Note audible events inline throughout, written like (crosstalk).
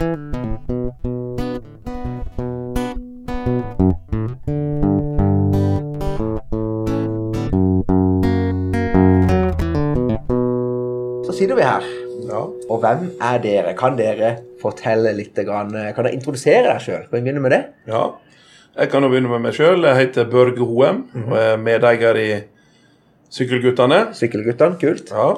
Så sitter vi her. Ja. Og hvem er dere? Kan dere fortelle litt? Kan dere introdusere dere sjøl? Kan vi begynne med det? ja. Jeg kan jo begynne med meg sjøl. Jeg heter Børge Hoem og er medeier i Sykkelguttene. Sykkelguttene, kult. Ja.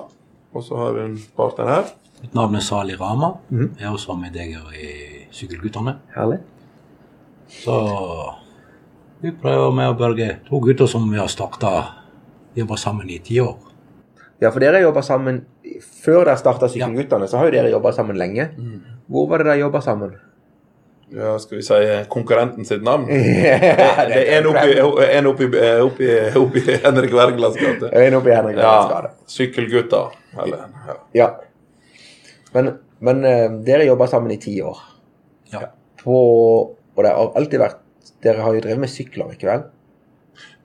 Og så har vi en partner her. Mitt navn er Sali Rama. Jeg er også med deg i Sykkelguttene. Herlig. Så vi prøver med å Børge to gutter som vi har starta jobba sammen i ti år. Ja, for dere jobba sammen Før dere starta Sykkelguttene, så har jo dere jobba sammen lenge. Hvor var det dere jobba sammen? Ja, skal vi si konkurrenten sitt navn? (laughs) ja, Det er en oppi, en oppi, oppi, oppi Henrik Wergelands gate. En oppi Henrik Wergelands Ja. gate. Sykkelgutta. Eller, ja. Ja. Men, men eh, dere jobba sammen i ti år. Ja. På, og det har alltid vært Dere har jo drevet med sykler, ikke vel?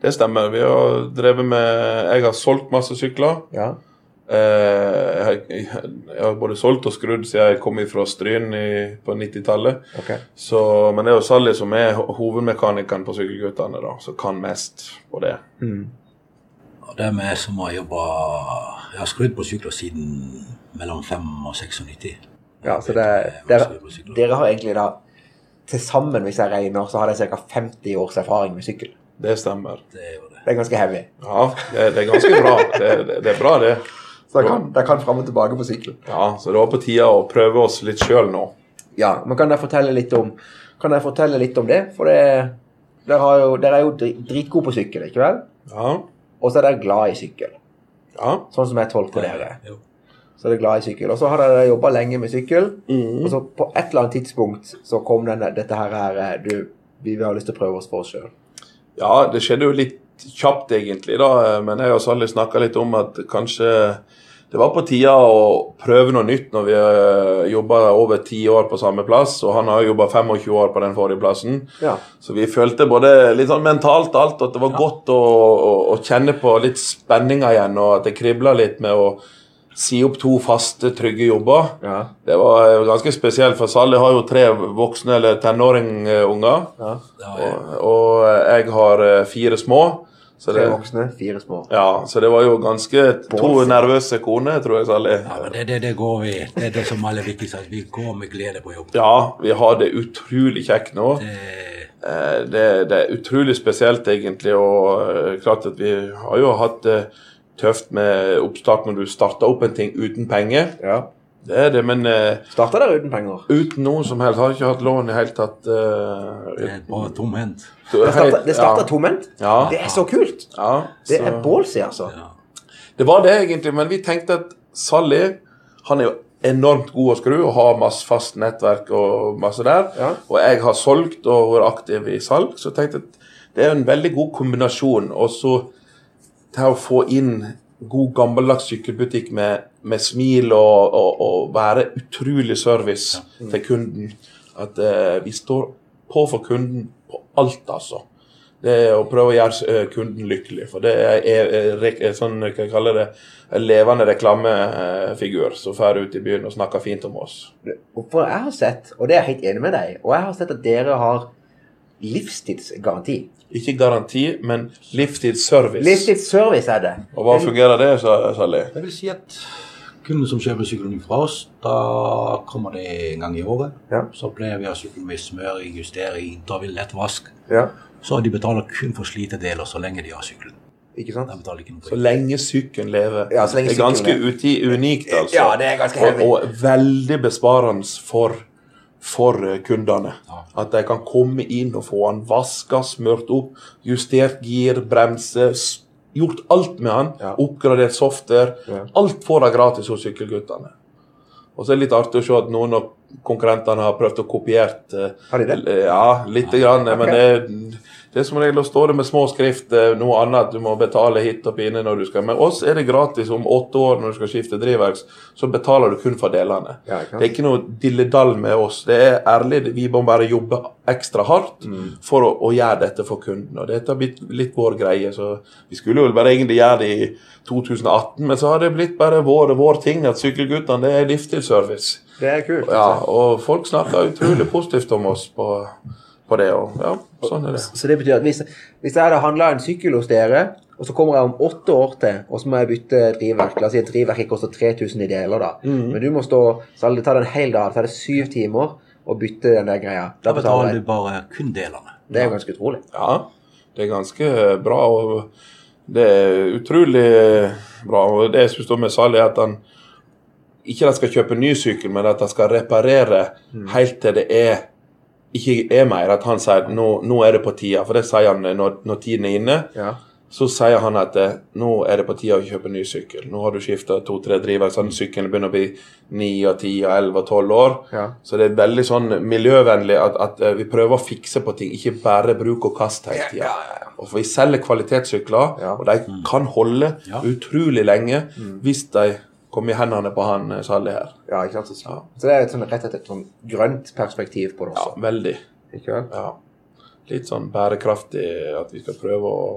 Det stemmer. Vi har drevet med Jeg har solgt masse sykler. Ja. Eh, jeg, jeg, jeg har både solgt og skrudd siden jeg kom fra Stryn i, på 90-tallet. Okay. Men det er jo Sally som er ho- hovedmekanikeren på Sykkelguttene, som kan mest på det. Mm. Og det er vi som har jobba Jeg har skrudd på sykler siden mellom 5 og 96. Ja, så det, dere, dere har egentlig da til sammen, hvis jeg regner, så har dere ca. 50 års erfaring med sykkel. Det stemmer. Det er det. Det er ganske heavy. Ja, det, det er ganske bra. Det, det, det er bra, det. Så dere kan, dere kan fram og tilbake på sykkel. Ja, Så det var på tide å prøve oss litt sjøl nå. Ja, men kan dere fortelle litt om Kan dere fortelle litt om det? For det, dere, har jo, dere er jo dri- dritgode på sykkel, ikke vel? Ja. Og så er dere glad i sykkel. Ja. Sånn som jeg tolker dere. Jo. Så er det glad i sykkel. Og så har dere jobba lenge med sykkel. mm. Og så på et eller annet tidspunkt så kom denne, dette her, eh, du, Vi ha lyst til å prøve oss for oss sjøl. Ja, det skjedde jo litt kjapt egentlig, da. Men jeg og Sally snakka litt om at kanskje det var på tide å prøve noe nytt når vi uh, jobba over ti år på samme plass. Og han har jo jobba 25 år på den forrige plassen. Ja. Så vi følte både litt sånn mentalt alt at det var godt å, å, å kjenne på litt spenninga igjen, og at det kribla litt med å si opp to faste, trygge jobber. Ja. Det var eh, ganske spesielt, for Sally har jo tre voksne eller tenåringunger. ja. Har. Og, og jeg har eh, fire små. Så Tre voksne, fire små. ja, så det var jo ganske To nervøse koner, tror jeg, særlig. Ja, men det, det, det går vi. Det er det som alle virkelig at vi går med glede på jobb. Ja, vi har det utrolig kjekt nå. Det, Eh, Det, det er utrolig spesielt, egentlig. Og eh, klart at vi har jo hatt det tøft med oppstart når du starter opp en ting uten penger. Ja. Det er det, men uh, Starta der uten penger? uten noe som helst. Har ikke hatt lån i det hele tatt. det eh, er bare tomhendt. Det starta, det ja. tomhendt? Ja. Det er så kult! Ja, Det så- er ballsy, altså. Ja. Det var det egentlig, men vi tenkte at Sally han er jo enormt god å skru og har masse fast nettverk og masse der. Ja. Og jeg har solgt og vært aktiv i salg, så jeg tenkte at det er en veldig god kombinasjon. Og så til å få inn god gammeldags sykkelbutikk med, med smil og, og, og være utrolig service til kunden. At eh, vi står på for kunden på alt, altså. Det er å prøve å gjøre eh, kunden lykkelig. For det er, er, er sånn, hva jeg kaller det, en levende reklamefigur som drar ut i byen og snakker fint om oss. For jeg har sett, og det er jeg helt enig med deg, og jeg har sett at dere har livstidsgaranti. Ikke garanti, men livstidsservice. Livstidsservice er det. Og hva fungerer det, sa- Sally? Det vil si at kunden som kjøper sykkelen fra oss, da kommer det en gang i året. Ja. Så pleier vi å ha sykkelen med smøring, justering, da vil lett vask. Ja, Så de betaler kun for slitedeler så lenge de har sykkelen. ikke sant? Ikke Så lenge sykkelen lever. Ja, så lenge det er ganske uti, unikt, altså. Ja, det er ganske heavy. og, og veldig besparende for, for eh, kundene. At de kan komme inn og få han vaska, smurt opp, justert gir, bremse, gjort alt med han. Ja. Oppgradert software. Ja. Alt får de gratis hos Sykkelguttene. Og så er det litt artig å se at noen av konkurrentene har prøvd å kopiere Har de det? Ja, lite grann. Okay. Men det, det er som regel å stå det med små skrift. eh, Noe annet du må betale hit og pine når du skal Med oss er det gratis om åtte år når du skal skifte drivverks. Så betaler du kun for delene. Ja, det er ikke noe dilledall med oss. Det er ærlig. Vi må bare jobbe ekstra hardt Mm. for å, å gjøre dette for kunden. Og dette har blitt litt vår greie. Så vi skulle jo bare egentlig gjøre det i 2018, men så har det blitt bare vår, vår ting at sykkelguttene det er livstidsservice. Det er kult. Ja, altså. og folk snakker utrolig positivt om oss på, på det. Og ja, sånn er det. Så det betyr at hvis, hvis jeg hadde handla en sykkel hos dere, og så kommer jeg om åtte år til, og så må jeg bytte drivverk La oss si at drivverket koster 3000 i deler, da. Mm. Men du må stå Så det tar en hel dag, så er det syv timer å bytte den der greia. Da betaler du bare kun delene. Det er jo ganske utrolig. Ja, det er ganske bra. og Det er utrolig bra. og Det jeg syns med Sally, er at han ikke at skal kjøpe ny sykkel, men at de skal reparere helt til det er ikke er mer. At han sier nå, nå er det på tida. For det sier han når, når tiden er inne. Ja. Så sier han at eh, nå er det på tide å kjøpe ny sykkel. Nå har du skifta to-tre driver, sånn sykkelen begynner å bli 9 og 10 og 11 og 12 år. Ja. Så det er veldig sånn miljøvennlig at, at eh, vi prøver å fikse på ting, ikke bare bruk og kast hele tida. Og for vi selger kvalitetssykler, Ja. og de kan holde Ja. utrolig lenge hvis de kommer i hendene på han eh, Sally her. ja, ikke sant? Så, så det er et sånn, rett og slett et sånn grønt perspektiv på det også. Ja, veldig. Ikke vel? Ja. Litt sånn bærekraftig at vi skal prøve å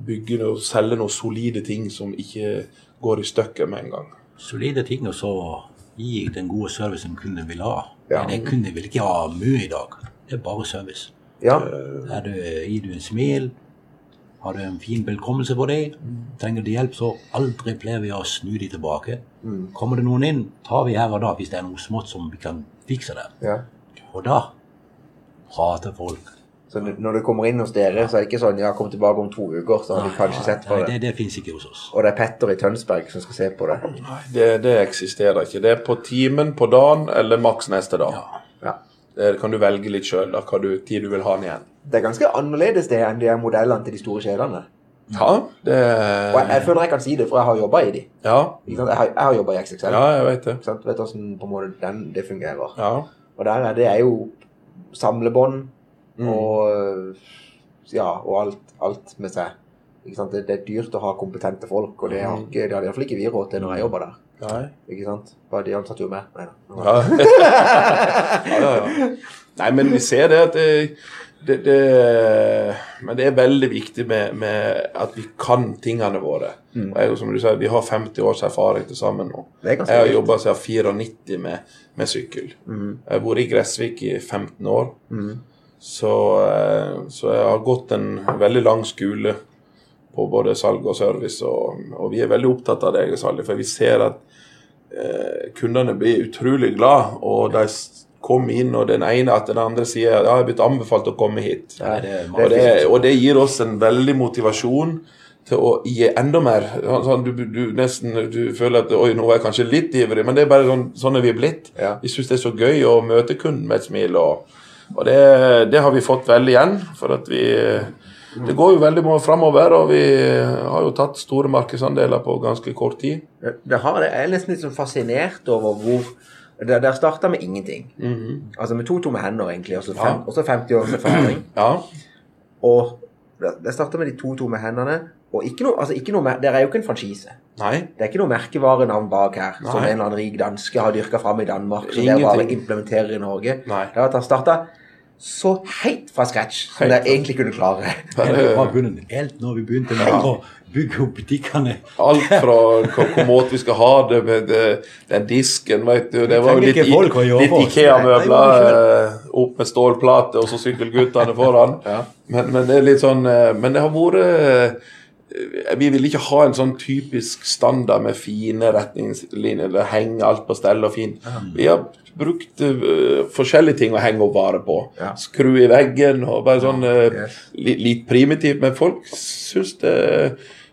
bygge og selge noen solide ting som ikke går i stykker med en gang. Solide ting, og så gi den gode servicen kunden vil ha. Ja. Men kunden vil ikke ha mye i dag. Det er bare service. Ja. Er du, gir du en smil, har du en fin velkommelse på deg, trenger de hjelp, så aldri pleier vi å snu de tilbake. Kommer det noen inn, tar vi her og da hvis det er noe smått som vi kan fikse der. ja. Og da prater folk. Så når du kommer inn hos dere, så er det ikke sånn ja, kom tilbake om to uker, så har de kanskje sett på Nei, det. det, det fins ikke hos oss. Og det er Petter i Tønsberg som skal se på det. Nei, det, det eksisterer ikke. Det er på timen, på dagen eller maks neste dag. Ja. Ja. Det kan du velge litt sjøl hva du, tid du vil ha den igjen. Det er ganske annerledes det enn de modellene til de store kjedene. Ja, det Og jeg, jeg føler jeg kan si det, for jeg har jobba i de. Ja, Ikke sant? Jeg har, jeg har jobba i XXL. ja jeg vet det. Sant? Vet hvordan på en måte den, det fungerer. Ja. Og der er det er jo samlebånd Mm. og ja, og alt, alt med seg. Ikke? Det, det er dyrt å ha kompetente folk, og det, har Mm. ikke, det hadde iallfall ikke vi råd til når jeg jobber der. Nei. Ikke sant? Bare de ansatte jo meg. Nei da. Ja. (laughs) ja, ja, ja. Nei, men vi ser det at det, det, det Men det er veldig viktig med, med at vi kan tingene våre. Og jeg, som du sier, Vi har 50 års erfaring til sammen nå. Jeg har jobba siden 94 med, med sykkel. Jeg har vært i Gressvik i 15 år. Så, eh, så jeg har gått en veldig lang skole på både salg og service, og, og vi er veldig opptatt av det, jeg for vi ser at eh, kundene blir utrolig glad, og de kommer inn, og den ene etter den andre sier ja, jeg har blitt anbefalt å komme hit. Ja, det Og det, og det gir oss en veldig motivasjon til å gi enda mer. Sånn, sånn, du, du nesten du føler at oi, nå er jeg kanskje litt ivrig, men det er bare sånn, sånn er vi blitt. Ja. Vi syns det er så gøy å møte kunden med et smil, og, og det, det har vi fått veldig igjen. For at vi Det går jo veldig mye framover, og vi har jo tatt store markedsandeler på ganske kort tid. Det har det. Jeg er nesten litt sånn fascinert over hvor Det, det starta med ingenting. Altså med to tomme hender, egentlig, og så fem, Ja. 50 års erfaring. Ja. Og det, starta med de to tomme hendene. Og ikke noe, altså ikke noe, det er jo ikke en franchise. Nei. Det er ikke noe merkevarenavn bak her, som en eller annen rik danske har dyrka fram i Danmark. Som det er bare implementerer i Norge. Nei. Det han starta så helt fra scratch som jeg egentlig kunne klare. Helt fra bunnen. Helt når vi begynte med å bygge opp butikkene. Alt fra hvor måte vi skal ha det med det, den disken, vet du. Det var jo litt, litt. Ikea-møbler. Eh, Opp med stålplate, og så sykkelguttene foran. Ja. men, men det er litt sånn eh, Men det har vært Vi vil ikke ha en sånn typisk standard med fine retningslinjer, eller henge alt på stell og fint. Vi har brukt uh, forskjellige ting å henge opp varer på. Ja. Skru i veggen og bare sånn uh, li, litt primitivt. Men folk syns det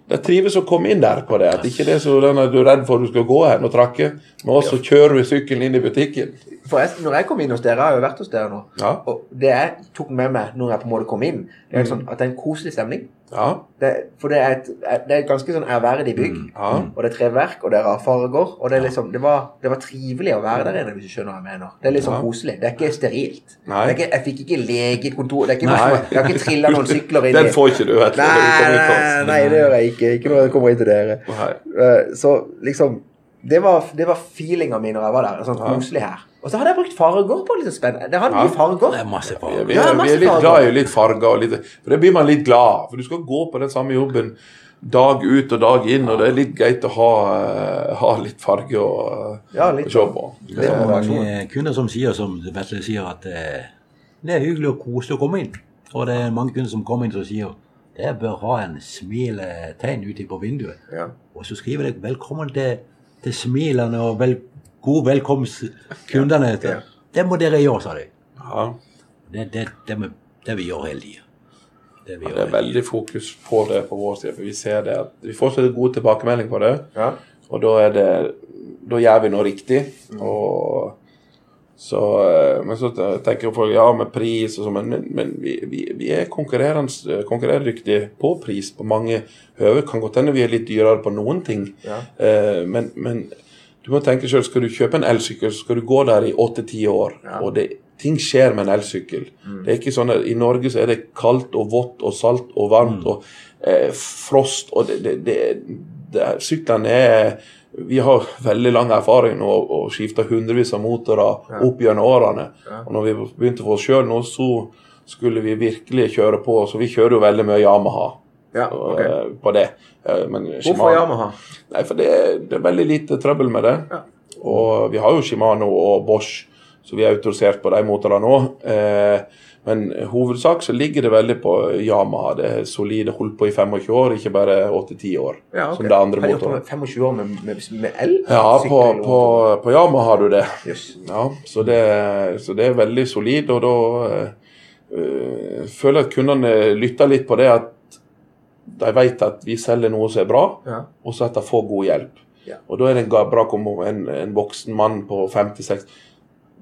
de trives å komme inn der på det. At ikke det er så den du er redd for du skal gå hen og trakke. Men også kjører du sykkelen inn i butikken. Forresten, når jeg kom inn hos dere, jeg har jo vært hos dere nå, Ja. og det jeg tok med meg når jeg på en måte kom inn, det er sånn at det er en koselig stemning. Ja. Det, for det er, et, det er et ganske sånn ærverdig bygg. ja. Og det er treverk, og det er farger. Og det, er liksom, det, var, det var trivelig å være der inne, hvis du skjønner hva jeg mener. Det er sånn Ja. koselig. Det er ikke sterilt. Er ikke, jeg fikk ikke legekontor. Det er ikke noe, jeg har ikke trilla noen sykler inn i Den får ikke du, vet du. Nei, du nei, nei, det gjør jeg ikke. Ikke når jeg kommer inn til dere. Nei. Eh, Så liksom Det var, det var feelinga mi når jeg var der. Sånn koselig her. Og så hadde jeg brukt farger på litt spennende. Det hadde Ja. mye farger. Det er masse Vi, farger. vi, er, vi er litt glad i litt farger, og litt, for det blir man litt glad For du skal gå på den samme jobben dag ut og dag inn, og det er litt greit å ha, eh, ha litt farge å, Ja, litt. å se på. Det er mange kunder som sier som Vetle sier, at eh, det er hyggelig og koselig å komme inn. Og det er mange kunder som kommer inn som sier det bør ha en smiletegn ute på vinduet. Ja. Og så skriver de 'velkommen til, til smilene og vel, god velkomst kundene'. Ja. Det må dere gjøre, sa de. Ja, Det, det, det, det vi gjør hele tida. Det ja, det er veldig fokus på det på vår side, for vi ser det at vi får så god tilbakemelding på det. Ja. Og da er det Da gjør vi noe riktig. Og så eh, Men så tenker folk ja, med pris og sånn, men, men, men vi, vi, vi er konkurrerende- konkurreredyktige på pris på mange høve. Kan godt hende vi er litt dyrere på noen ting, Ja. eh, men, men du må tenke selv, skal du kjøpe en elsykkel, så skal du gå der i åtte-ti år. Ja. Og det, ting skjer med en elsykkel. Det er ikke sånn at I Norge så er det kaldt og vått og salt og varmt og eh, frost. og det, det, det, det, Syklene er Vi har (laughs) veldig lang erfaring nå og skifta hundrevis av motorer Ja. opp gjennom årene. Ja. Og når vi begynte for oss sjøl nå, så skulle vi virkelig kjøre på. Så vi kjører jo veldig mye Yamaha Ja, og, eh, på det. Eh, Men Hvorfor Shimano- Yamaha? Nei, for det, det er veldig lite trøbbel med det. Ja. Og vi har jo Shimano og Bosch, så vi er autorisert på de motorene òg. Eh, men hovedsak så ligger det veldig på Yamaha. Det er solide, holdt på i 25 år, ikke bare 8-10 år. Ja, okay. Som det andre motoren. 25 år med, med, med el? Ja, på, på, på Yamaha har du det. Yes. Ja, så det, så det er veldig solid, og da eh, eh, føler jeg at kundene lytter litt på det at de vet at vi selger noe som er bra, Ja. og så at de får god hjelp. Ja. Og da er det en bra om en, en voksen mann på 56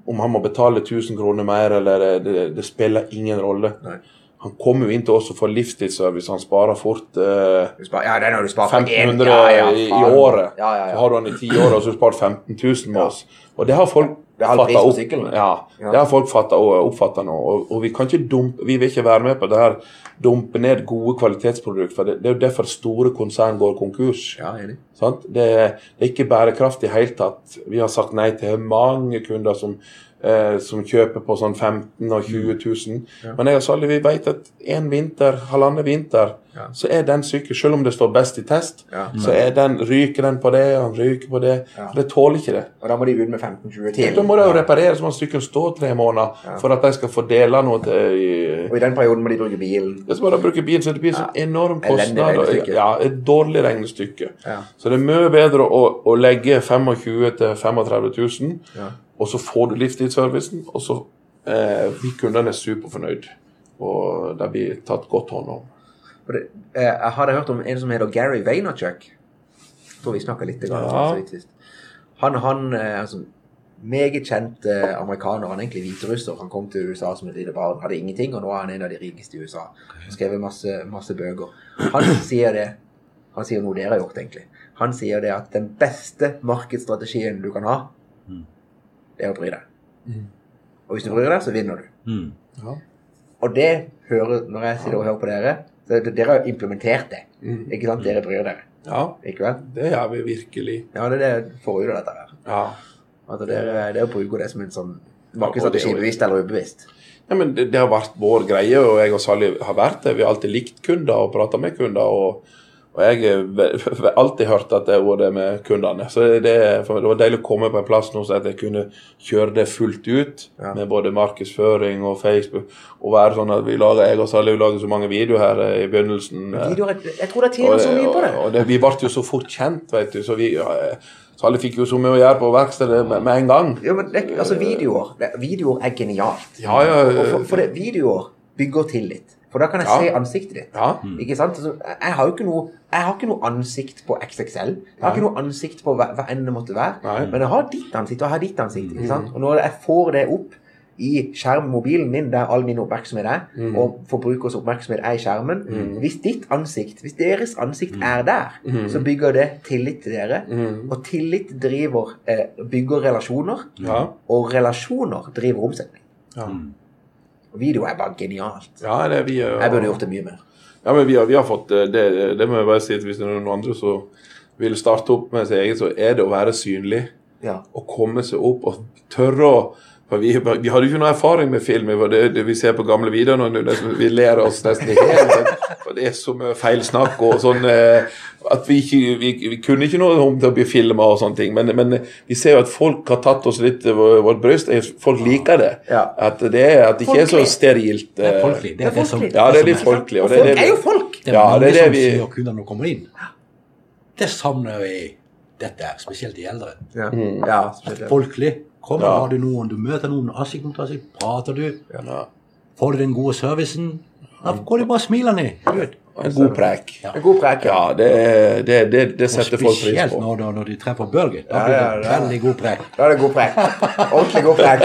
Om han må betale 1000 kroner mer, eller det, det spiller ingen rolle. Nei. Han kommer jo inn til oss og får livstidsservice. Han sparer fort eh, ja, den har du spart 1500 ja, ja, i, i året. Ja, ja, Så har du han i ti år, og så har du spart 15 000 med oss. Og det har folk Det er halv pris på sykkelen. Ja, Ja. det har folk fatta og oppfatta nå. Og, og vi kan ikke dumpe Vi vil ikke være med på det her dumpe ned gode kvalitetsprodukter. Det, det er jo derfor store konsern går konkurs. Ja, enig. Det, det er ikke bærekraftig i hele tatt. Vi har sagt nei til mange kunder som, eh, som kjøper på sånn 15 og 20 000. Ja. Men jeg og Sally, vi vet at en vinter, halvannen vinter, Ja. så er den sykkel, selv om det står best i test, Ja. så er den, ryker den på det, og han ryker på det. Ja. For det tåler ikke det. Og da må de ut med 15-20 til. Da må de jo reparere så må sykkelen stå tre måneder Ja. for at de skal få dele noe til i- Og i den perioden må de bruke bilen. så må de bruke bilen, så det blir så enorm kostnad. og- Ja, et dårlig regnestykke. Ja. Så det er mye bedre å, å legge 25 til 35 000, Ja. Og så får du livstidsservicen, og så eh, blir kundene superfornøyd. Og det blir tatt godt hånd om. Det, eh, jeg hadde hørt om en som heter Gary Vaynerchuk. Jeg tror vi snakka litt om Ja. han. Han, han eh, altså, meget kjent eh, amerikaner. Han er egentlig hviterusser. Han kom til USA som et lite barn, hadde ingenting, og nå er han en av de rikeste i USA. Han skrevet masse, masse bøker. Han sier det Han sier noe dere har gjort, egentlig. Han sier det at den beste markedsstrategien du kan ha. Det er å bry deg. Mm. Og hvis du bryr deg, så vinner du. Mm. Ja. Og det hører, når jeg sitter og hører på dere, så det- dere har implementert det. Mm. Ikke sant? Dere bryr dere. ja, Ikke vel? det gjør vi virkelig. Ja, det er det får ut av dette her. Ja. At dere, dere bruker det som en sånn Var ikke og bevisst eller ubevisst. Ja, men det, det har vært vår greie, og jeg og Sally har vært det. Vi har alltid likt kunder og prata med kunder. Og, og jeg har alltid hørt at det har vært det med kundene. Så det, det var deilig å komme på en plass nå så at jeg kunne kjøre det fullt ut. Ja. Med både markedsføring og Facebook. Og være sånn at vi lager, jeg og Sally lager så mange videoer her eh, i begynnelsen. eh, Videoer, jeg tror det tjener så mye på det. og, og vi ble jo så fort kjent, vet du. Så vi ja, eh, Sally fikk jo så mye å gjøre på verkstedet med, med en gang. Ja, men det, altså videoer, videoer er genialt. Ja, ja, Og for, for det, videoer bygger tillit. For da kan jeg Ja. se ansiktet ditt. ja. Ikke sant? Jeg- har jo ikke noe Jeg har ikke noe ansikt på XXL. Jeg har Nei. ikke noe ansikt på hva, hva enn det måtte være. Nei. Men jeg har ditt ansikt, og jeg har ditt ansikt. Ikke sant? Og når jeg får det opp i skjermmobilen min, der all min oppmerksomhet er, Mm. og forbrukers oppmerksomhet er i skjermen Mm. Hvis ditt ansikt, hvis deres ansikt er der, Mm. så bygger det tillit til dere. Mm. Og tillit driver eh, bygger relasjoner, Ja. og relasjoner driver omsetning. Ja. Og video er bare genialt. ja det, vi, er- Jeg burde gjort det mye mer. Ja, men vi har, vi har fått eh, det, det må jeg bare si at hvis det er noen andre som vil starte opp med seg eget, så er det å være synlig. Ja. Å komme seg opp og tørre å For vi, vi hadde jo ikke noe erfaring med film. Det, det vi ser på gamle videoer nå, vi ler oss nesten i hjel. For det er så mye feilsnakk og sånn eh, at vi ikke vi, vi kunne ikke noe om det å bli filma og sånne ting. Men, men vi ser jo at folk har tatt oss litt vårt bryst. Folk liker det. Ja. At det er at det ikke er så sterilt. Det er eh, folkelig. Det er det som. Ja, det er litt folkelig. Og Og folk er jo folk! Det er Ja, mange det er det som vi- sier kundene kommer inn. Det savner vi dette er, spesielt de eldre. Ja, Mm. ja spesielt. Folkelig. Kommer, Ja. har du noen, du møter noen ansikt mot ansikt, prater du, ja, får du den gode servicen, da går de bare smilende. Du vet. en god prek. Ja. En god prek. Ja, det, det, det, det setter folk pris spesielt på. når, når, når de treffer Børge. Da blir ja, det ja. veldig god prek. Da er det god prek. Ordentlig god prek.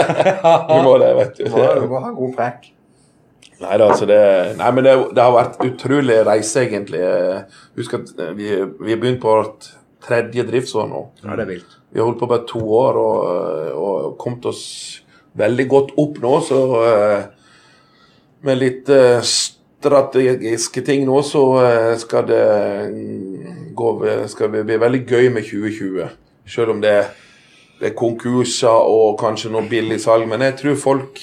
Du må det, vet Du du. må, du må ha god prek. Nei, da, altså det, nei men det, det har vært utrolig reise, egentlig. Husk at eh, vi, vi har begynt på vårt tredje driftsår nå. Ja, det er vilt. Vi har holdt på bare to år og, og kommet oss veldig godt opp nå, så eh, med litt eh, strategiske ting nå, så eh, skal det gå, skal det bli veldig gøy med 2020. Selv om det, det er konkurser og kanskje noe billig salg. Men jeg tror folk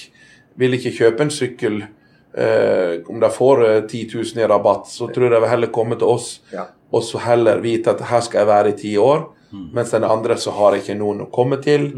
vil ikke kjøpe en sykkel eh, om de får eh, 10 000 i rabatt. Så tror jeg de vil heller komme til oss Ja. og så heller vite at her skal jeg være i ti år. Mens den andre så har ikke noen å komme til.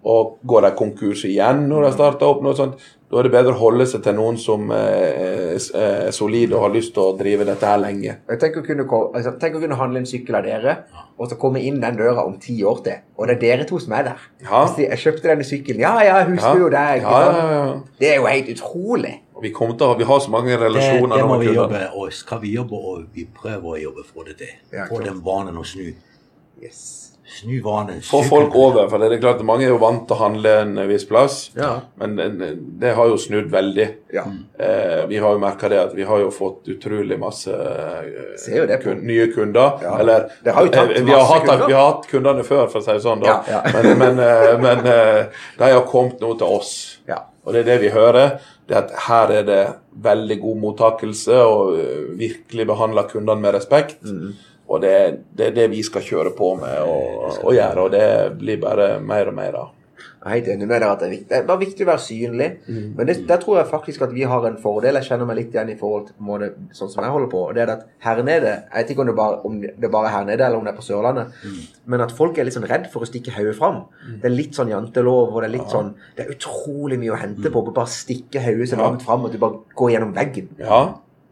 Og går de konkurs igjen når de starter opp, noe sånt, da er det bedre å holde seg til noen som eh, er, er solide og har lyst til å drive dette her lenge. Jeg tenker å kunne, altså, tenk å kunne handle en sykkel av dere, og så komme inn den døra om ti år til. Og det er dere to som er der. Ja. Si, Jeg kjøpte denne sykkelen. Ja, ja, husker Ja. jo det. Ikke Ja, sant? ja, ja. Det er jo helt utrolig. Vi kommer til å ha, vi har så mange relasjoner det det må vi jobbe, og skal vi jobbe, og vi prøver å jobbe for det til. Ja, Få den vanen å snu. Yes. Snu vanen. Få folk over, for det er klart at mange er jo vant til å handle en viss plass. Ja. Men det, det har jo snudd veldig. Ja. Eh, vi har jo merka det at vi har jo fått utrolig masse eh, Ser jo det på. kun, nye kunder. Ja. Eller har jo tatt eh, vi, har masse hatt, kunder. vi har hatt kundene før, for å si det sånn. da. Ja, ja. Men, men, eh, men eh, de har kommet nå til oss. Ja. Og det er det vi hører. det at Her er det veldig god mottakelse og eh, virkelig behandler kundene med respekt. Mm. Og det, er- det er det vi skal kjøre på med og, og gjøre, og det blir bare mer og mer av. Jeg er helt enig med deg at det er viktig. Det bare viktig å være synlig. Men det, der tror jeg faktisk at vi har en fordel. Jeg kjenner meg litt igjen i forhold til måte, sånn som jeg holder på. og det er at her nede, Jeg vet ikke om det, bare, om det bare er her nede, eller om det er på Sørlandet. Men at folk er litt sånn redd for å stikke hodet fram. Det er litt sånn jantelov, og det er litt sånn Det er utrolig mye å hente på på bare stikke hodet så langt fram at du bare går gjennom veggen. Ja,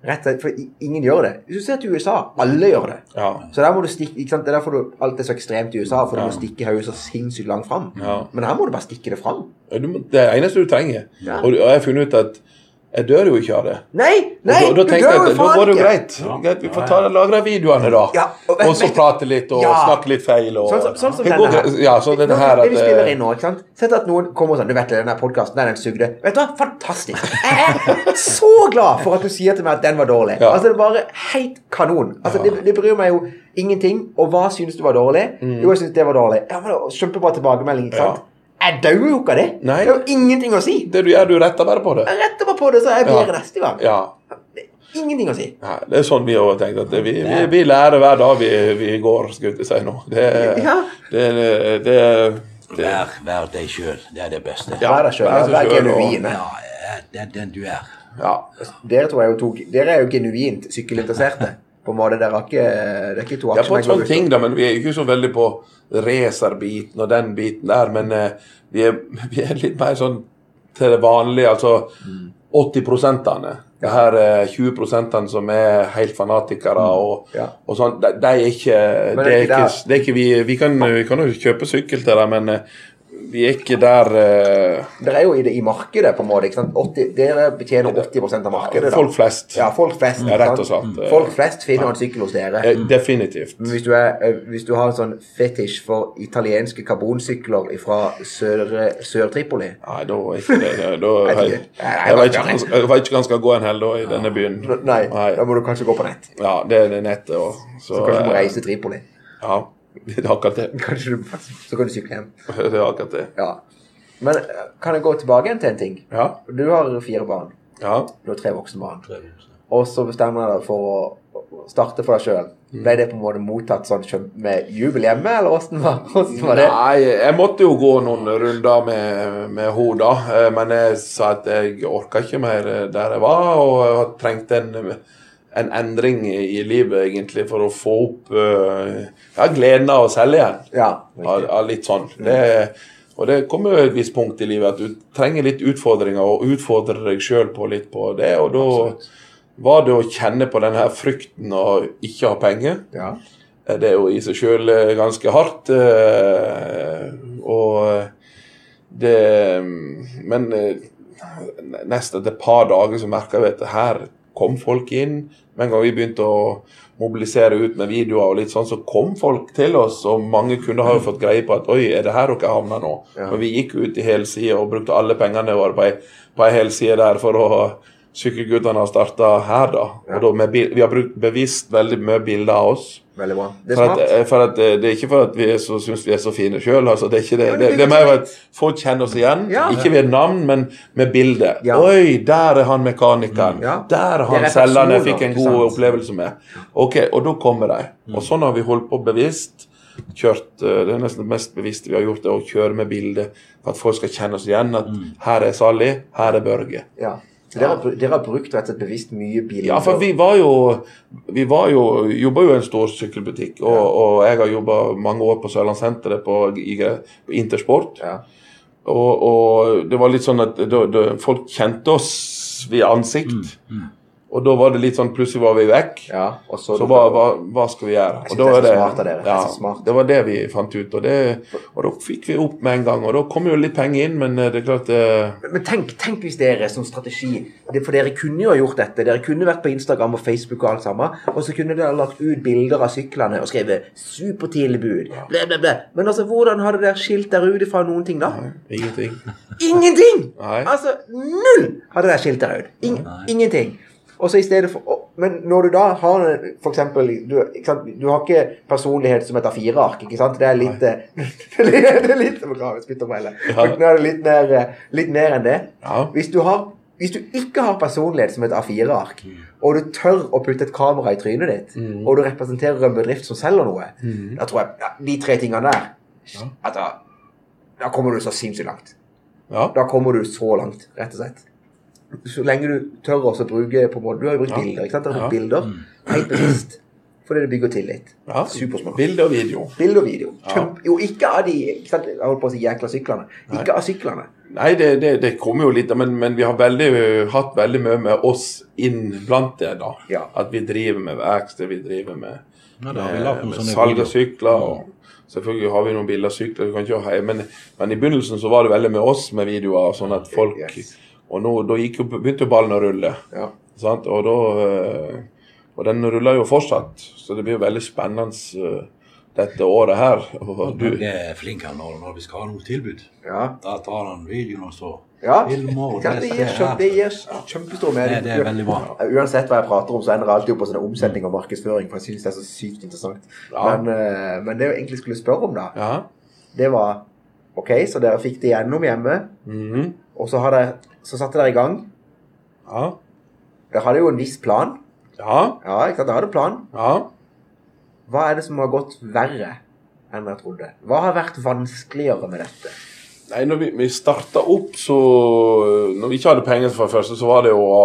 Rett og slett, For ingen gjør det. Hvis du ser til USA, alle gjør det. ja. Så der må du stikke, ikke sant? Det er derfor du, alt er så ekstremt i USA, for Ja. må stikke hodet så sinnssykt langt fram. Ja. Men her må du bare stikke det fram. Det er det eneste du trenger. Og jeg har funnet ut at jeg dør jo ikke av det. Nei! Nei! og da, da du dør jo jo ikke! da faen går det jo greit. Ja. Vi får ta lagre videoene, da. Ja, og og, så prate litt og Ja. snakke litt feil. Og, Sånn, sånn som denne her. Ja, sånn denne Nå, her det vi spiller eh, inn nå, ikke sant? Sett at noen kommer og sånn Du vet den podkasten, den sugde. Vet du hva? Fantastisk. Jeg er så glad for at du sier til meg at den var dårlig. Ja. Altså, det er bare helt kanon. Altså, det, det bryr meg jo ingenting. Og hva synes du var dårlig? Jo, jeg synes det var dårlig. Ja, men Kjempebra tilbakemelding, ikke Mm. Ja. sant? Jeg dauer jo ikke av det. Nei. Det er jo ingenting å si. Det du gjør, du retter bare på det. Jeg retter bare på det, så er jeg bedre Ja. neste gang. Ja. Ingenting å si. ja. Det er sånn vi har tenkt. at Vi, vi, vi lærer hver dag vi, vi går, skulle jeg si nå. Det, Ja. det, det, det, det Vær, vær deg sjøl. Det er det beste. Ja. Vær deg sjøl. vær Vær genuin. Ja, det er den du er. Ja, dere tror jeg jo tok, Dere er jo genuint sykkelinteresserte. På en måte, dere har ikke Det er ikke to Ja, på en sånn aksjemegler ting, da, men vi er ikke så veldig på racerbiten og den biten der. Men eh, vi, er, (laughs) vi er litt mer sånn til det vanlige, altså 80 prosentene. Det her eh, 20 prosentene som er helt fanatikere og, Ja. og sånn, de, de er ikke Det er ikke ikke, det er ikke vi Vi kan, vi kan jo kjøpe sykkel til dem, men eh, vi er ikke der uh, Dere er jo i, det, i markedet, på en måte. ikke sant? 80, dere betjener 80% av markedet. da. Folk flest. Ja, folk flest. Ja, rett og slett. Folk flest finner en sykkel hos dere. Eh, Definitivt. Men hvis du, er, eh, hvis du har en sånn fetisj for italienske karbonsykler fra Sør- Sør-Tripoli Nei, da er ikke det da, jeg, vet ikke, jeg vet ikke hva skal gå en hel dag i denne byen. Nei, da må du kanskje gå på nett. Ja, det er nettet òg. Så, Så kanskje du må eh, reise til Tripoli. Ja, (laughs) det er akkurat det. Kanskje du, så kan du sykle hjem. (laughs) Det er akkurat det. Ja. Men eh, kan jeg gå tilbake igjen til en ting? Ja. Du har fire barn. ja. Du har tre voksne barn. Og så bestemmer jeg deg for å starte for deg sjøl. Ble det på en måte mottatt sånn med jubel hjemme, eller åssen var, (laughs) var det? Nei, jeg måtte jo gå noen runder med, med henne da. Eh, Men jeg sa at jeg orka ikke mer der jeg var, og jeg trengte en, en endring i, livet egentlig for å få opp eh, ja, gleden av å selge igjen. Ja, av, av litt sånn. Det, og det kommer jo et visst punkt i livet at du trenger litt utfordringer, og utfordrer deg sjøl på litt på det. Og da var det å kjenne på den her frykten å ikke ha penger. ja. Eh, Det er jo i seg sjøl ganske hardt. eh, Og det Men eh, nesten etter et par dager så merka vi at her kom folk inn. Med en gang vi begynte å mobilisere ut med videoer, og litt sånn, så kom folk til oss. Og mange kunder har jo fått greie på at oi, er det her dere havner nå? Ja. Men vi gikk ut i helsida og brukte alle pengene våre på ei, helside der for å Sykkelguttene har starta her, da. Og da med, bil- vi har brukt bevisst veldig mye bilder av oss. Veldig bra. Det er For at, eh, for at, eh, det er ikke for at vi så, syns vi er så fine sjøl. Altså, det, er ikke det. Det, det er mer at folk kjenner oss igjen. Ja. Ikke ved navn, men med bilde. Ja. Oi, der er han mekanikeren. Ja. Der er han er selgeren jeg fikk en god opplevelse med. Ok, Og da kommer de. Og sånn har vi holdt på bevisst. Kjørt, eh, Det er nesten det mest bevisste vi har gjort, det å kjøre med bilde. For at folk skal kjenne oss igjen. At her er Sally, her er Børge. Ja. Så dere, har dere har brukt rett og slett bevisst mye biler? Ja, for vi var jo Vi var jo, jobba jo i en stor sykkelbutikk, og, og jeg har jobba mange år på Sørlandssenteret på, på Intersport. Ja. Og, og det var litt sånn at det, det, folk kjente oss ved ansikt. Og da var det litt sånn Plutselig var vi vekk. ja. Og så, Så hva, hva, hva skal vi gjøre? Det smart av dere. Det er ja, smart. det var det vi fant ut. Og, det, og da fikk vi opp med en gang. Og da kom jo litt penger inn, men eh, det er klart det... Men- Men tenk, tenk hvis dere som strategi det, For dere kunne jo ha gjort dette. Dere kunne vært på Instagram og Facebook og alt sammen. Og så kunne dere lagt ut bilder av syklene og skrevet 'supertilbud'. Ble, ble, ble. Men altså, hvordan hadde dere skilt dere ut fra noen ting da? ingenting. Ingenting! Nei. Altså null hadde dere skilt dere ut. Ing, ingenting. Og så i stedet for Men når du da har eksempel du, du har ikke personlighet som et A4-ark, ikke sant? (laughs) Det er litt Det er litt, det er litt Beklager, spyttombrelle. Ja. Nå er det litt mer, litt mer enn det. Ja. Hvis du, har, hvis du ikke har personlighet som et A4-ark, og du tør å putte et kamera i trynet ditt, og du representerer en bedrift som selger noe, da tror jeg ja, de tre tingene der da, da kommer du så sinnssykt langt. Ja. Da kommer du så langt, rett og slett. Så lenge du tør også å bruke på en måte, Du har jo brukt Ja. bilder. ikke sant? Du har Ja. bilder helt bevisst. Fordi det bygger tillit. ja. Supersmart. Bilde og video. Bilde og video. Ja. Jo, ikke av de ikke sant? Jeg holdt på å si jækla syklene. Ikke av syklene. Nei, det, det, det kommer jo litt, men, men vi har veldig, hatt veldig mye med oss inn blant det. da. Ja. At vi driver med verksted, vi driver med, vi med, med salg av sykler. og Selvfølgelig har vi noen bilder av sykler, du kan kjøre hjem, men, men i begynnelsen så var det veldig med oss med videoer. sånn at folk, Yes. Og nå da gikk jo, begynte jo ballen å rulle. Ja. Sant? Og, da, eh, og den ruller jo fortsatt, så det blir jo veldig spennende eh, dette året her. (laughs) Og du, Du er flink han når, når vi skal ha noe tilbud. Ja. Da tar han videoen og så ja. filmer Ja, det gir, kjempe, det gir kjempestor Det, mening. det er veldig bra. Uansett hva jeg prater om, så ender jeg alltid opp på sånne omsetning og markedsføring. For jeg synes det er så sykt interessant. Ja. Men, eh, men det jeg egentlig skulle spørre om, da, ja. det var Ok, så dere fikk det gjennom hjemme, Mhm. og så, har dere, så satte dere i gang. ja. Dere hadde jo en viss plan. Ja. Ja, ikke sant? Dere hadde plan. Ja. Hva er det som har gått verre enn jeg trodde? Hva har vært vanskeligere med dette? Nei, når vi, vi starta opp, så Når vi ikke hadde penger for det første, så var det jo å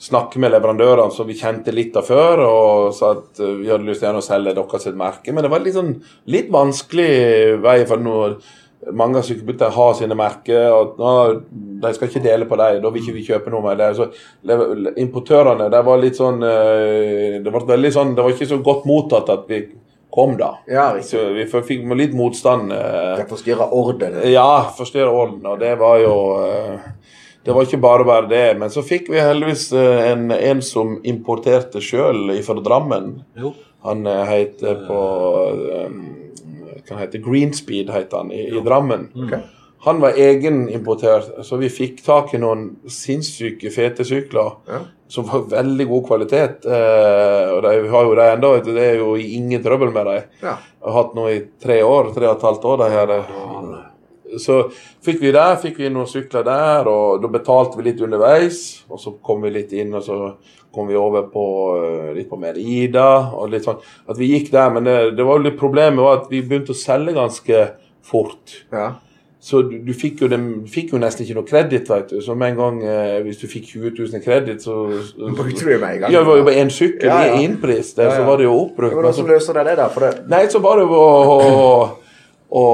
snakke med leverandørene som vi kjente litt av før, og sa at eh, vi hadde lyst til å selge deres merke. Men det var litt sånn litt vanskelig vei, for nå mange av sykkelbutikkene har sine merker, og nå, de skal ikke dele på dem, da vil ikke vi kjøpe noe mer. det. Så importørene, det var litt sånn eh, Det var veldig sånn, det var ikke så godt mottatt at vi kom da. Ja. Så vi fikk litt motstand. eh, Det forstyrra orden. ja, forstyrre orden, og det var jo eh, Det var ikke bare bare det. Men så fikk vi heldigvis en, en som importerte sjøl fra Drammen. Jo. Han heter på um, Hva heter Greenspeed, heter han, i, i Drammen. Han var egenimportert, så vi fikk tak i noen sinnssyke fete sykler. Ja. Som var veldig god kvalitet. Eh, og de har jo det ennå. Det er jo ingen trøbbel med dem. Ja. Jeg har hatt noe i tre år, tre og et halvt år. De her, eh, Så fikk vi der, fikk vi noen sykler der, og da betalte vi litt underveis. Og så kom vi litt inn, og så kom vi over på eh, litt på Merida og litt sånn. At vi gikk der, men det, det var jo litt problemet var at vi begynte å selge ganske fort. Ja. Så du, du fikk, jo dem, fikk jo nesten ikke noe kreditt, vet du. Så med en gang eh, hvis du fikk 20 000 kredit, kreditt, så, så (laughs) Brukte du det med en gang? Ja, det var jo bare én sykkel Ja, ja. i innpris, der, Ja, ja. så var det jo Det oppbrukt. var noen som løser det, det der. For det, Nei, så bare det å, å,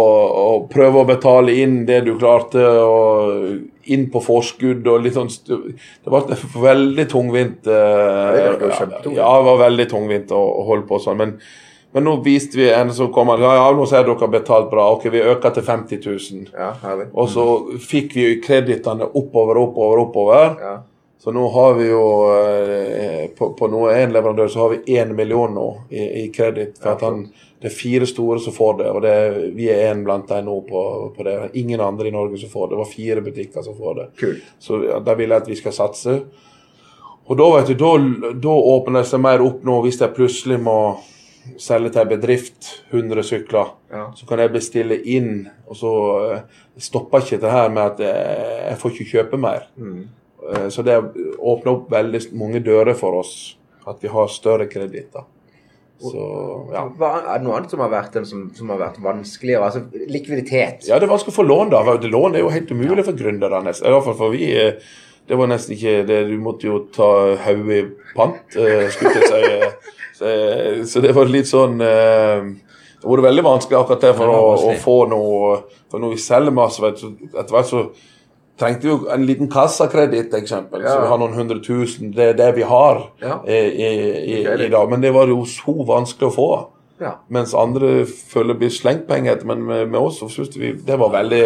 og, prøve å betale inn det du klarte, og inn på forskudd og litt sånn Det var (laughs) veldig tungvint. eh, Det. Ja, det var veldig tungvint å, å holde på sånn. Men, men nå viste vi en som kom ja, ja, nå ser dere betalt bra. Ok, vi øker til 50 000. ja. Og så fikk vi kredittene oppover, oppover, oppover. Ja. Så nå har vi jo eh, På, på noe en leverandør så har vi én million nå i, kreditt. For at han, det er fire store som får det, og det, vi er en blant dem nå på, på det. Ingen andre i Norge som får det. Det var fire butikker som får det. Kult. Så da vil jeg at vi skal satse. Og da vet du, da, da åpner det seg mer opp nå hvis jeg plutselig må selge til en bedrift 100 sykler. Ja. Så kan jeg bestille inn, og så eh, stopper ikke det her med at jeg, jeg får ikke kjøpe mer. Mm. Eh, Så det åpner opp veldig mange dører for oss, at vi har større kreditter. Så ja. Hva, er det noe annet som har vært, som, som har vært vanskeligere? Altså likviditet. ja, det er vanskelig å få lån, da. Lån er jo helt umulig for gründere. I hvert fall for vi. eh, Det var nesten ikke det. Du måtte jo ta hodet i pant, eh, skulle jeg si. (laughs) Så, så det var litt sånn Det vært veldig vanskelig akkurat det for å, å få noe For når vi selger masse, etter hvert så trengte jo en liten kassakreditt, eksempel. Så vi har noen hundre tusen. Det er det vi har Ja. i, i, i, i dag. Men det var jo så vanskelig å få. Ja. Mens andre føler blir slengt penger etter, men med, med oss syns vi det var veldig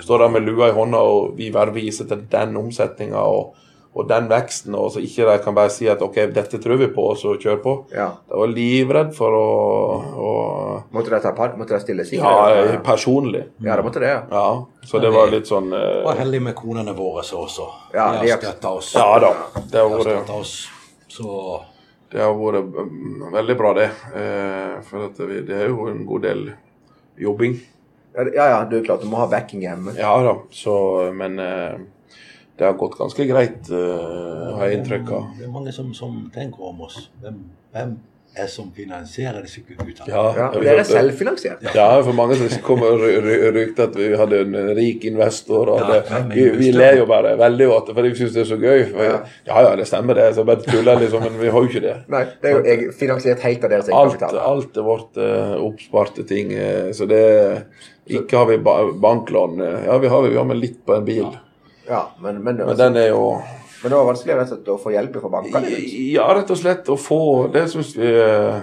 Står der med lua i hånda, og vi bare viser til den omsetninga og, og den veksten, og så ikke de kan bare si at OK, dette tror vi på, og så kjør på. ja. Jeg var livredd for å, å Måtte dere ta part? måtte de stille Ja, personlig. ja, det måtte det, ja. Ja. Så det var litt sånn eh, Var heldig med konene våre så også. Ja, de de har støtta oss. Ja da. Det De har vært, oss. Så det har vært mm, veldig bra, det. Eh, For at vi, det er jo en god del jobbing. Ja, ja, ja, det er klart du må ha backing hjemme. Ja da, så Men eh, det har gått ganske greit, uh, har jeg inntrykk av. Det er mange som, som tenker om oss. Hvem, hvem er som finansierer disse guttene? Ja, ja, dere er det. selvfinansiert. Ja, for mange som kommer og ry- rykter at vi hadde en rik investor. Og Ja, det, vi, vi ler jo bare veldig godt, for jeg syns det er så gøy. For, Ja. ja ja, det stemmer det, så jeg bare tuller liksom, men vi har jo ikke det. Nei, det er jo jeg, finansiert helt av deres egenkapital. alt er vårt uh, oppsparte ting. Uh, så det Ikke har vi ba banklån. Ja, vi har, vi har med litt på en bil. Ja, men, men, Men den er jo men det var vanskelig rett og slett å få hjelp fra bankene. liksom. Ja, rett og slett å få Det syns vi, eh,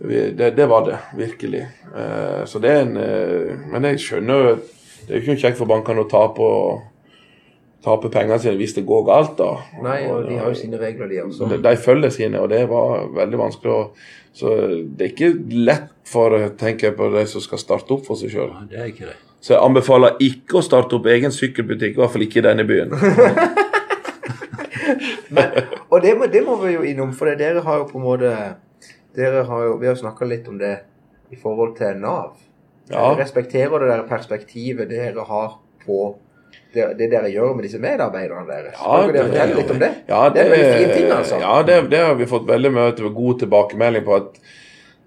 vi det, det var det, virkelig. Eh, Så det er en eh, Men jeg skjønner jo Det er jo ikke noe kjekt for bankene å tape, tape pengene sine hvis det går galt, da. Nei, og de har jo sine regler, de også. De, de følger sine, og det var veldig vanskelig. å så det er ikke lett for tenker jeg på de som skal starte opp for seg sjøl. Det er ikke det. Så jeg anbefaler ikke å starte opp egen sykkelbutikk, i hvert fall ikke i denne byen. (laughs) Og det må, det må vi jo innom, for dere har jo på en måte dere har jo, Vi har snakka litt om det i forhold til Nav. Ja. Jeg respekterer det der perspektivet dere har på det, det dere gjør med disse medarbeiderne deres. Ja, dere det- fortelle litt om det? Ja, det er en veldig fin ting, altså. Ja, det, det har vi fått veldig mye god tilbakemelding på. at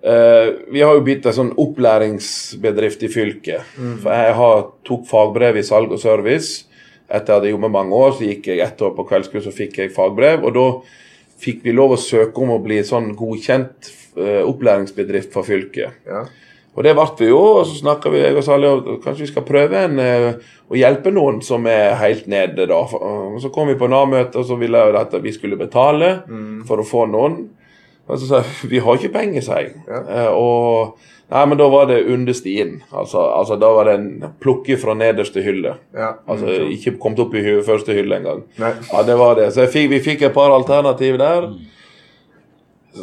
Vi har jo blitt en sånn opplæringsbedrift i fylket. Mm. For jeg har, tok fagbrev i salg og service. Etter jeg hadde jobbet mange år, så gikk jeg ett år på kveldskurs og fikk jeg fagbrev. Og da fikk vi lov å søke om å bli sånn godkjent eh, opplæringsbedrift for fylket. Ja. Og det ble vi jo, og så snakka vi jeg og Sally om kanskje vi skal prøve en, eh, å hjelpe noen som er helt nede. da. Og så kom vi på Nav-møtet, og så ville jeg at vi skulle betale for å få noen. Og så sa jeg vi har ikke penger, sa jeg. Ja. Eh, og Nei, men da var det under stien. Altså, altså da var det en plukke fra nederste hylle. Ja. Altså ikke kommet opp i første hylle engang. Ja, det var det. Så fikk, vi fikk et par alternativ der.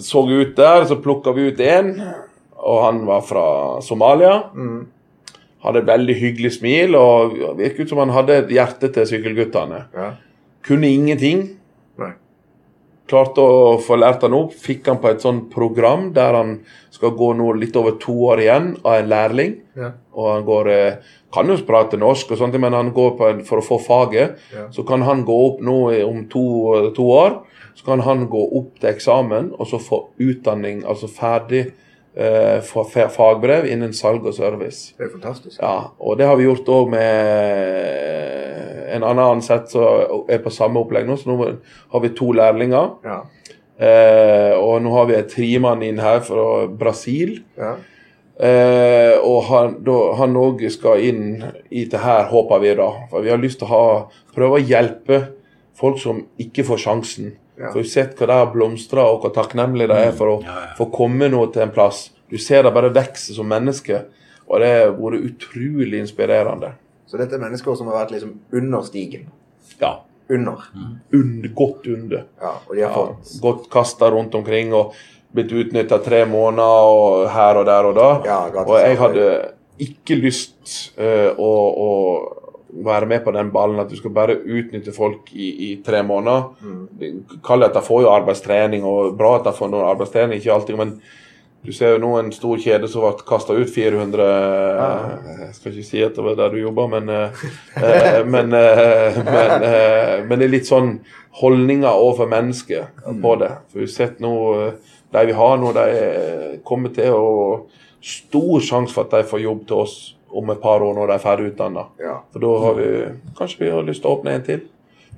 Så ut der, så plukka vi ut én, og han var fra Somalia. Mm. Hadde et veldig hyggelig smil og virket ut som han hadde et hjerte til sykkelguttene. Ja. Kunne ingenting. Klarte å få lært han opp. Fikk han på et sånt program der han skal gå nå litt over to år igjen av en lærling. Ja. Og han går eh, Kan jo prate norsk, og sånt, men han går på en, for å få faget. Ja. Så kan han gå opp nå om to, to år. Så kan han gå opp til eksamen og så få utdanning, altså ferdig eh, fagbrev innen salg og service. Det er fantastisk. Ja, og det har vi gjort òg med en annen ansatt som er på samme opplegg nå. Så nå har vi to lærlinger. Ja. Eh, og nå har vi en trimann inn her fra Brasil. Ja. Eh, og han òg skal inn i det her, håper vi da. For vi har lyst til å ha, prøve å hjelpe folk som ikke får sjansen. Ja. For du har sett hva de har blomstra, og hvor takknemlige de er for å Ja, ja. få komme nå til en plass. Du ser det bare vokse som menneske, og det har vært utrolig inspirerende. Så dette er mennesker som har vært liksom under stigen. Ja. Under. Und, godt under. Ja, og de har fått godt kasta rundt omkring og blitt utnytta tre måneder og her og der og da. Ja, og jeg hadde ikke lyst uh, å, å være med på den ballen at du skal bare utnytte folk i, i tre måneder. Mm. Kall det at de får jo arbeidstrening, og bra at de får noen arbeidstrening, ikke alltid, men du ser jo nå en stor kjede som ble kasta ut 400 Jeg skal ikke si at det var der du jobba, men, eh, eh, (laughs) men, eh, men, eh, men det er litt sånn holdninger overfor mennesket på det. For vi har sett nå eh, De vi har nå, de eh, kommer til å Stor sjanse for at de får jobb til oss om et par år når de er ferdig utdanna. Ja. For da har vi Kanskje vi har lyst til å åpne en til.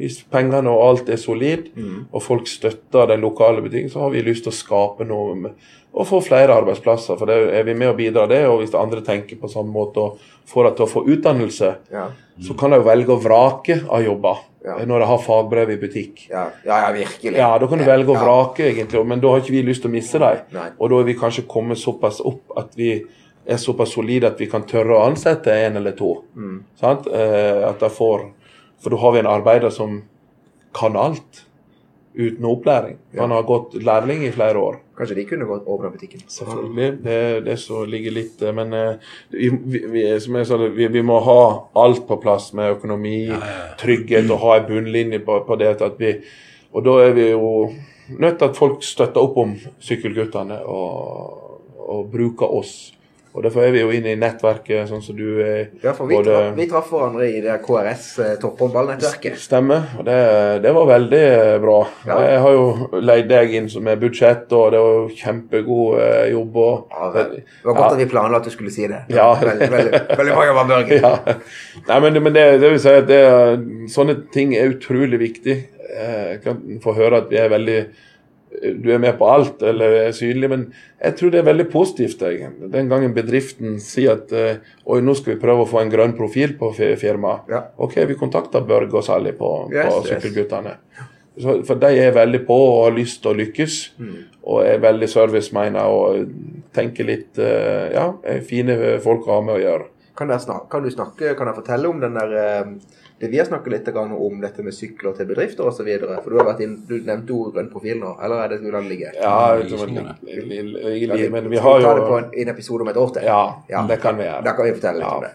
Hvis pengene og alt er solid, og folk støtter den lokale butikken, så har vi lyst til å skape noe med, og få flere arbeidsplasser. For det er vi med å bidra det, og hvis andre tenker på samme måte og får dem til å få utdannelse, Ja. så kan de jo velge å vrake av jobber Ja. når de har fagbrev i butikk. Ja, ja, ja, virkelig. Ja, da kan du velge å vrake, egentlig, men da har ikke vi lyst til å miste dem. Og da er vi kanskje kommet såpass opp at vi er såpass solide at vi kan tørre å ansette en eller to. Mm. Sant? Eh, at de får For da har vi en arbeider som kan alt uten opplæring. Ja. Han har gått lærling i flere år. Kanskje de kunne gått over av butikken. Selvfølgelig. Det er det som ligger litt eh, Men eh, vi, vi, som jeg sa, vi, vi må ha alt på plass med økonomi, trygghet og ha en bunnlinje på, på det. Vi, og da er vi jo nødt til at folk støtter opp om sykkelguttene og, og bruker oss. Og Derfor er vi jo inne i nettverket, sånn som du er. Ja, for vi, både- traff, vi traff hverandre i det KRS eh, topphåndballnettverket. Stemmer. og det, det var veldig eh, bra. Ja. Jeg har jo leid deg inn som med budsjett, og det var kjempegod eh, jobb. Og, Ja, det det var godt at vi planla at du skulle si det. (laughs) Ja. Veldig, veldig, veldig mange jobba, Børge. (laughs) ja. Nei, men, det- men det, det vil si at det, sånne ting er utrolig viktig. Eh, Jeg kan få høre at vi er veldig du er med på alt eller er synlig, men jeg tror det er veldig positivt. Jeg. Den gangen bedriften sier at eh, oi, nå skal vi prøve å få en grønn profil på fi- firmaet. Ja. Ok, vi kontakter Børge og Sally på, Yes, på. Sykkelguttene. Yes. for de er veldig på og har lyst til å lykkes. Mm. Og er veldig service-minded og tenker litt eh, Ja, fine folk å ha med å gjøre. Kan, snak, kan du snakke, kan jeg fortelle om den der eh, det Vi har snakket litt om dette med sykler til bedrifter osv. For du har vært inn, du nevnte ordet grønn profil nå, eller er det hvordan det ligger? Ja, Ja, utover- lysningene. li- li- li- li- men Skal vi har ta det på en, en episode om et år til? Ja, Ja. det kan vi gjøre. Da kan vi fortelle litt Ja. om det.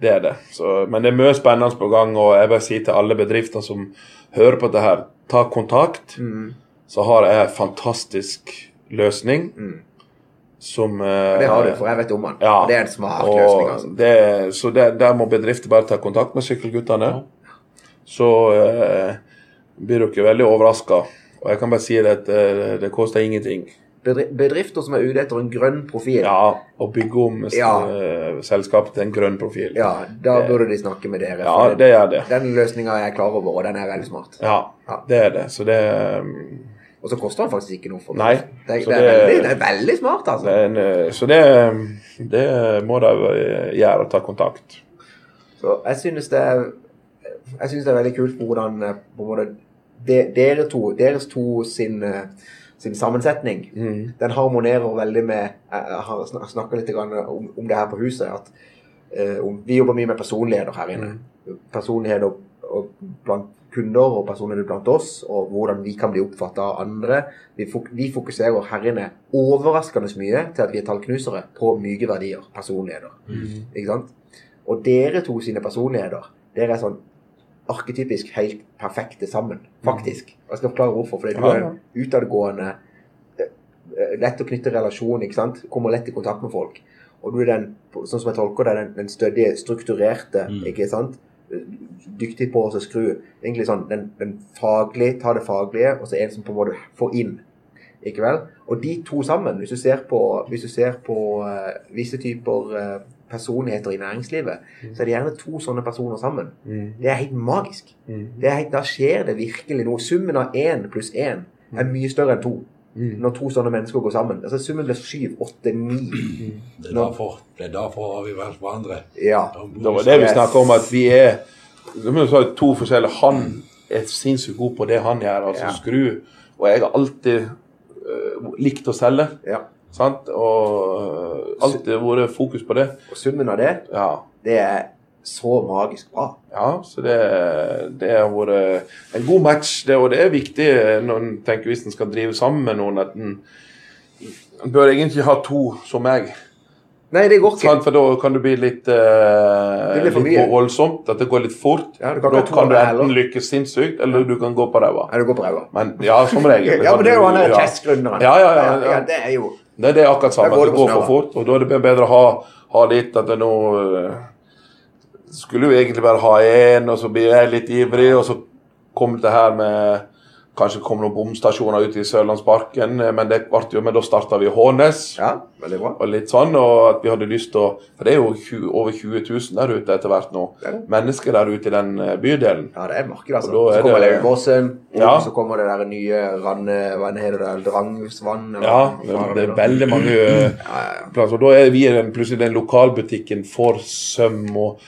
Det er det. Så, men det er mye spennende på gang, og jeg vil si til alle bedrifter som hører på dette her, ta kontakt. Mm. Så har jeg en fantastisk løsning Mm. Som eh, Det har du, for jeg vet om den. Ja. Det er en smart løsning, altså. det, så det, der må bedrifter bare ta kontakt med sykkelguttene. Så eh, blir dere veldig overraska. Og jeg kan bare si det at eh, det koster ingenting. Bedri- Bedrifter som er ute etter en grønn profil, Ja, og bygge om Ja. eh, selskapet til en grønn profil. ja, da burde de snakke med dere. Ja, det, det er det. Den løsninga er jeg klar over, og den er veldig smart. Ja, Ja. det er det. Så det, um, Og så koster den faktisk ikke noe for Nei, Det, det, er det- veldig, det er veldig smart, altså. det en, eh, så det, det må de eh, gjøre, ta kontakt. Så jeg synes det er synes det er veldig kult hvordan eh, måte de, dere to, deres to sin, sin sammensetning Mm. den harmonerer veldig med Jeg har snakka litt om, om det her på huset. at uh, Vi jobber mye med personligheter her inne. Personligheter og blant kunder og personer blant oss, og hvordan vi kan bli oppfatta av andre. Vi, fok vi fokuserer her inne overraskende mye til at vi er tallknusere på myke verdier. Personligheter. Ikke sant? Og dere to sine personligheter, dere er sånn arketypisk helt perfekte sammen, faktisk. Og jeg skal forklare hvorfor. For du er en utadgående, eh, eh, lett å knytte relasjon, ikke sant? Kommer lett i kontakt med folk. Og du er den, sånn som jeg tolker det, den, den stødige, strukturerte, Mm. ikke sant? Dyktig på å skru. Egentlig sånn den, den faglige, ta det faglige, og så en som på en måte får inn. Ikke vel? Og de to sammen, hvis du ser på, hvis du ser på uh, visse typer uh, personligheter i næringslivet, så er det gjerne to sånne personer sammen. Mm. Det er helt magisk. Det er helt, da skjer det virkelig noe. Summen av én pluss én er mye større enn to. Mm. Når to sånne mennesker går sammen. Altså Summen blir syv, åtte, ni. Det er derfor, det er derfor har vi valgt hverandre. Ja. Det var det vi snakka om, at vi er to forskjellige. Han er sinnssykt god på det han gjør, altså Ja. skru. Og jeg har alltid uh, likt å selge. ja. Sant? Og uh, alltid vært fokus på det. Og summen av det, Ja. det er så magisk bra. Ja, så det, det har vært en god match. Det, og det er viktig når en tenker hvis en skal drive sammen med noen, at en, bør egentlig ha to som meg. Nei, det går ikke. For da kan du bli litt, uh, Det blir litt voldsomt. At det går litt fort. Ja, kan da kan du enten lykkes sinnssykt, eller du kan gå på ræva. Ja, du går på ræva. Men ja, som regel. (laughs) Ja, men det er jo han der Ja. chess-gründeren. Ja, ja, ja, ja. Det er jo Det, det er akkurat samme. Det går for fort. Og da er det bedre å ha, ha litt at det nå eh, Skulle jo egentlig bare ha én, og så blir jeg litt ivrig, og så kom det her med Kanskje kom noen bomstasjoner ute i Sørlandsparken, eh, men det jo, men da starta vi Hånes. Ja, veldig bra. Og litt sånn, og at vi hadde lyst til å For det er jo 20, over 20 000 der ute etter hvert nå. Det det. Mennesker der ute i den eh, bydelen. Ja, det er marked, altså. Og Så kommer det- Lauvåsen, og Ja. så kommer det der nye ranne... Hva heter det? Drangsvann? Ja, det, det er veldig mange eh, Ja, ja, ja. plasser. Og da er vi den, plutselig den lokalbutikken for søm og,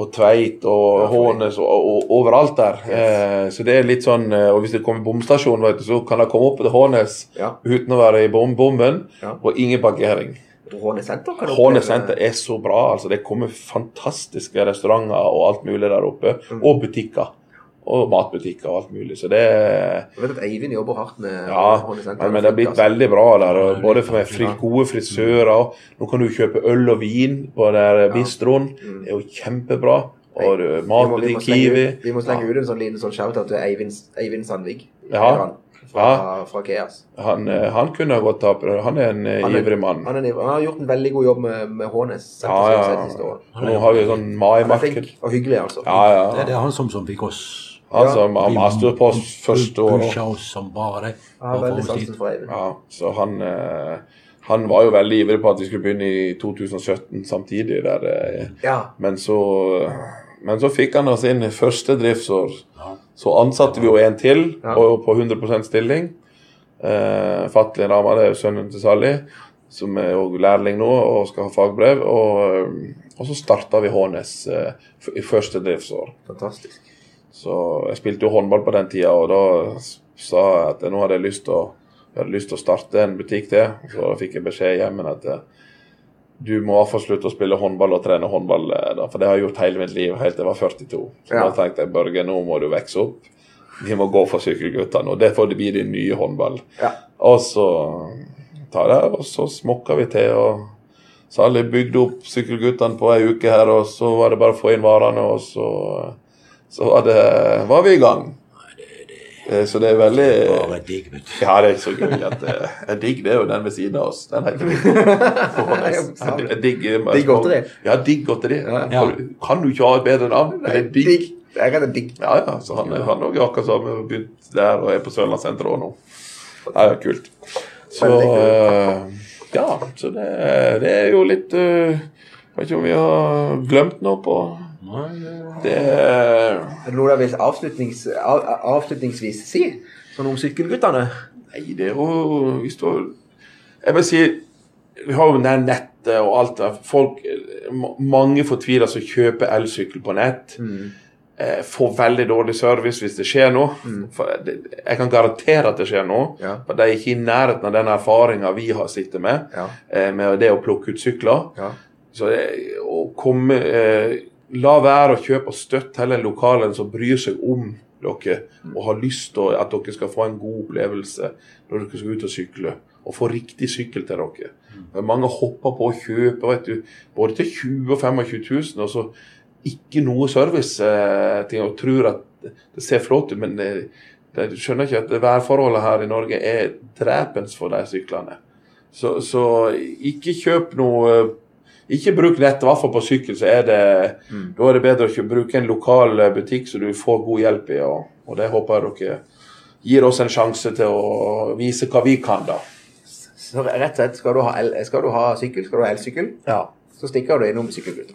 og Tveit og Hånes og, og overalt der. Eh, så det er litt sånn eh, Og hvis det kommer bomstasjon, vet du, så kan de komme opp til Hånes Ja. uten å være i bom bomben, Ja. og ingen parkering. Hånes senter senter er så bra. altså Det kommer fantastiske restauranter og alt mulig der oppe. Mm. Og butikker. Og matbutikker og alt mulig. Så det Jeg vet at Eivind jobber hardt med ja, men, men det har blitt veldig bra der. og Både med fri, gode frisører. Nå kan du kjøpe øl og vin på der bistroen. Mm. Det er jo kjempebra. Og matbutikk Kiwi. vi må slenge ut en sånn liten sånn shout-out til Eivind, Eivind Sandvig. Ja. Fra, fra Keas. Han, eh, han kunne ha gått opp. Han er en eh, Han er- ivrig mann. Han, han har gjort en veldig god jobb med, med Hånes. Ja, ja, ja. Nå har vi sånn mai-marked. og hyggelig, altså. Ja, Det er det er han som, som fikk oss Han Ja. har masterpost første år. Pusha oss som bare Bare veldig sansen for Eivind. Ja, så han eh, Han var jo veldig ivrig på at vi skulle begynne i 2017 samtidig. der eh, Ja. Men så, men så fikk han oss inn i første driftsår. Ja. Så ansatte vi jo en til Ja. og på 100% stilling. Eh, Fatli Rama, det er jo sønnen til Sally, som er jo lærling nå og skal ha fagbrev. Og, eh, og så starta vi Hånes eh, i første driftsår. Fantastisk. Så jeg spilte jo håndball på den tida, og da sa jeg at nå hadde jeg lyst til å, lyst til å starte en butikk til. Så fikk jeg beskjed hjemme at eh, du må i slutte å spille håndball og trene håndball, eh, da, for det har jeg gjort hele mitt liv helt til jeg var 42. Så Ja. da tenkte jeg Børge, nå må du vokse opp. Vi må gå for sykkelguttene, og det får bli din nye håndball. Ja. Og så tar jeg, og så smokker vi til. og så har jeg bygd opp sykkelguttene på ei uke her, og så var det bare å få inn varene, og så, så var, det, var vi i gang. Eh, Så det er veldig Bare digg, vet du. Ja, det er så gøy at En digg det er jo den ved siden av oss. Den heter digg Digg godteri. Ja, digg godteri. Ja. Kan du ikke ha et bedre navn? Det er digg. Jeg heter digg. Ja, ja, så han er er jo akkurat samme begynt der og er på Sørlandssenteret òg nå. er ja, kult. Så eh, Ja, så det, det er jo litt uh, Vet ikke om vi har glemt noe på det- er det noe du vil avslutnings, av, avslutningsvis si? Sånn om sykkelguttene? Nei, det er jo Jeg vil si Vi har jo det nettet og alt det. Folk, mange fortviler som kjøper elsykkel på nett. Eh, får veldig dårlig service hvis det skjer noe. Det, jeg kan garantere at det skjer noe. Ja. For de er ikke i nærheten av den erfaringa vi har sittet med, Ja. eh, med det å plukke ut sykler. Ja. Så det, å komme eh, La være å kjøpe og støtte heller lokalen som bryr seg om dere og har lyst til at dere skal få en god opplevelse når dere skal ut og sykle. Og få riktig sykkel til dere. Men Mange hopper på å kjøpe vet du, både til 20 000 og 25 000, og så ikke noe service eh, til, og tror at det, ser flott ut, men det, det, du skjønner ikke at værforholdene her i Norge er drepens for de syklene. Så, så ikke kjøp noe Ikke bruk nett, i hvert fall på sykkel. så er det, Da er det bedre å ikke bruke en lokal butikk så du får god hjelp i. Og, og det håper jeg dere gir oss en sjanse til å vise hva vi kan, da. Så rett og slett, skal du ha, el, skal du ha sykkel, skal du ha elsykkel, Ja. så stikker du innom Sykkelgutten.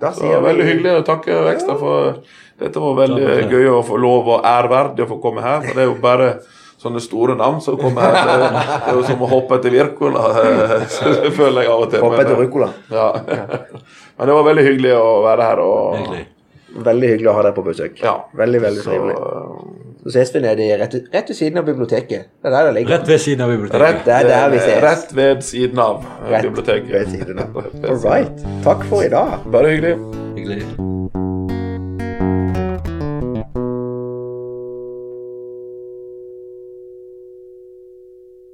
Da det var veldig hyggelig å takke ekstra for Dette var veldig gøy å få lov og ærverdig å få komme her. For det er jo bare sånne store navn som kommer her. Det er- det er jo som å hoppe etter Wirkola, (laughs) så føler jeg av og til. Hoppe etter ruccola. Ja. Men det var veldig hyggelig å være her. Og, Hyggelig. Veldig hyggelig å ha deg på besøk. Ja. Veldig, veldig Så, trivelig. Så ses vi nede rett, rett ved siden av biblioteket. Det er der det ligger. Rett ved siden av biblioteket. rett, Det er der vi ses. rett ved siden av Rett biblioteket. (laughs) ved siden av. All right. Takk for i dag. Bare hyggelig. Hyggelig.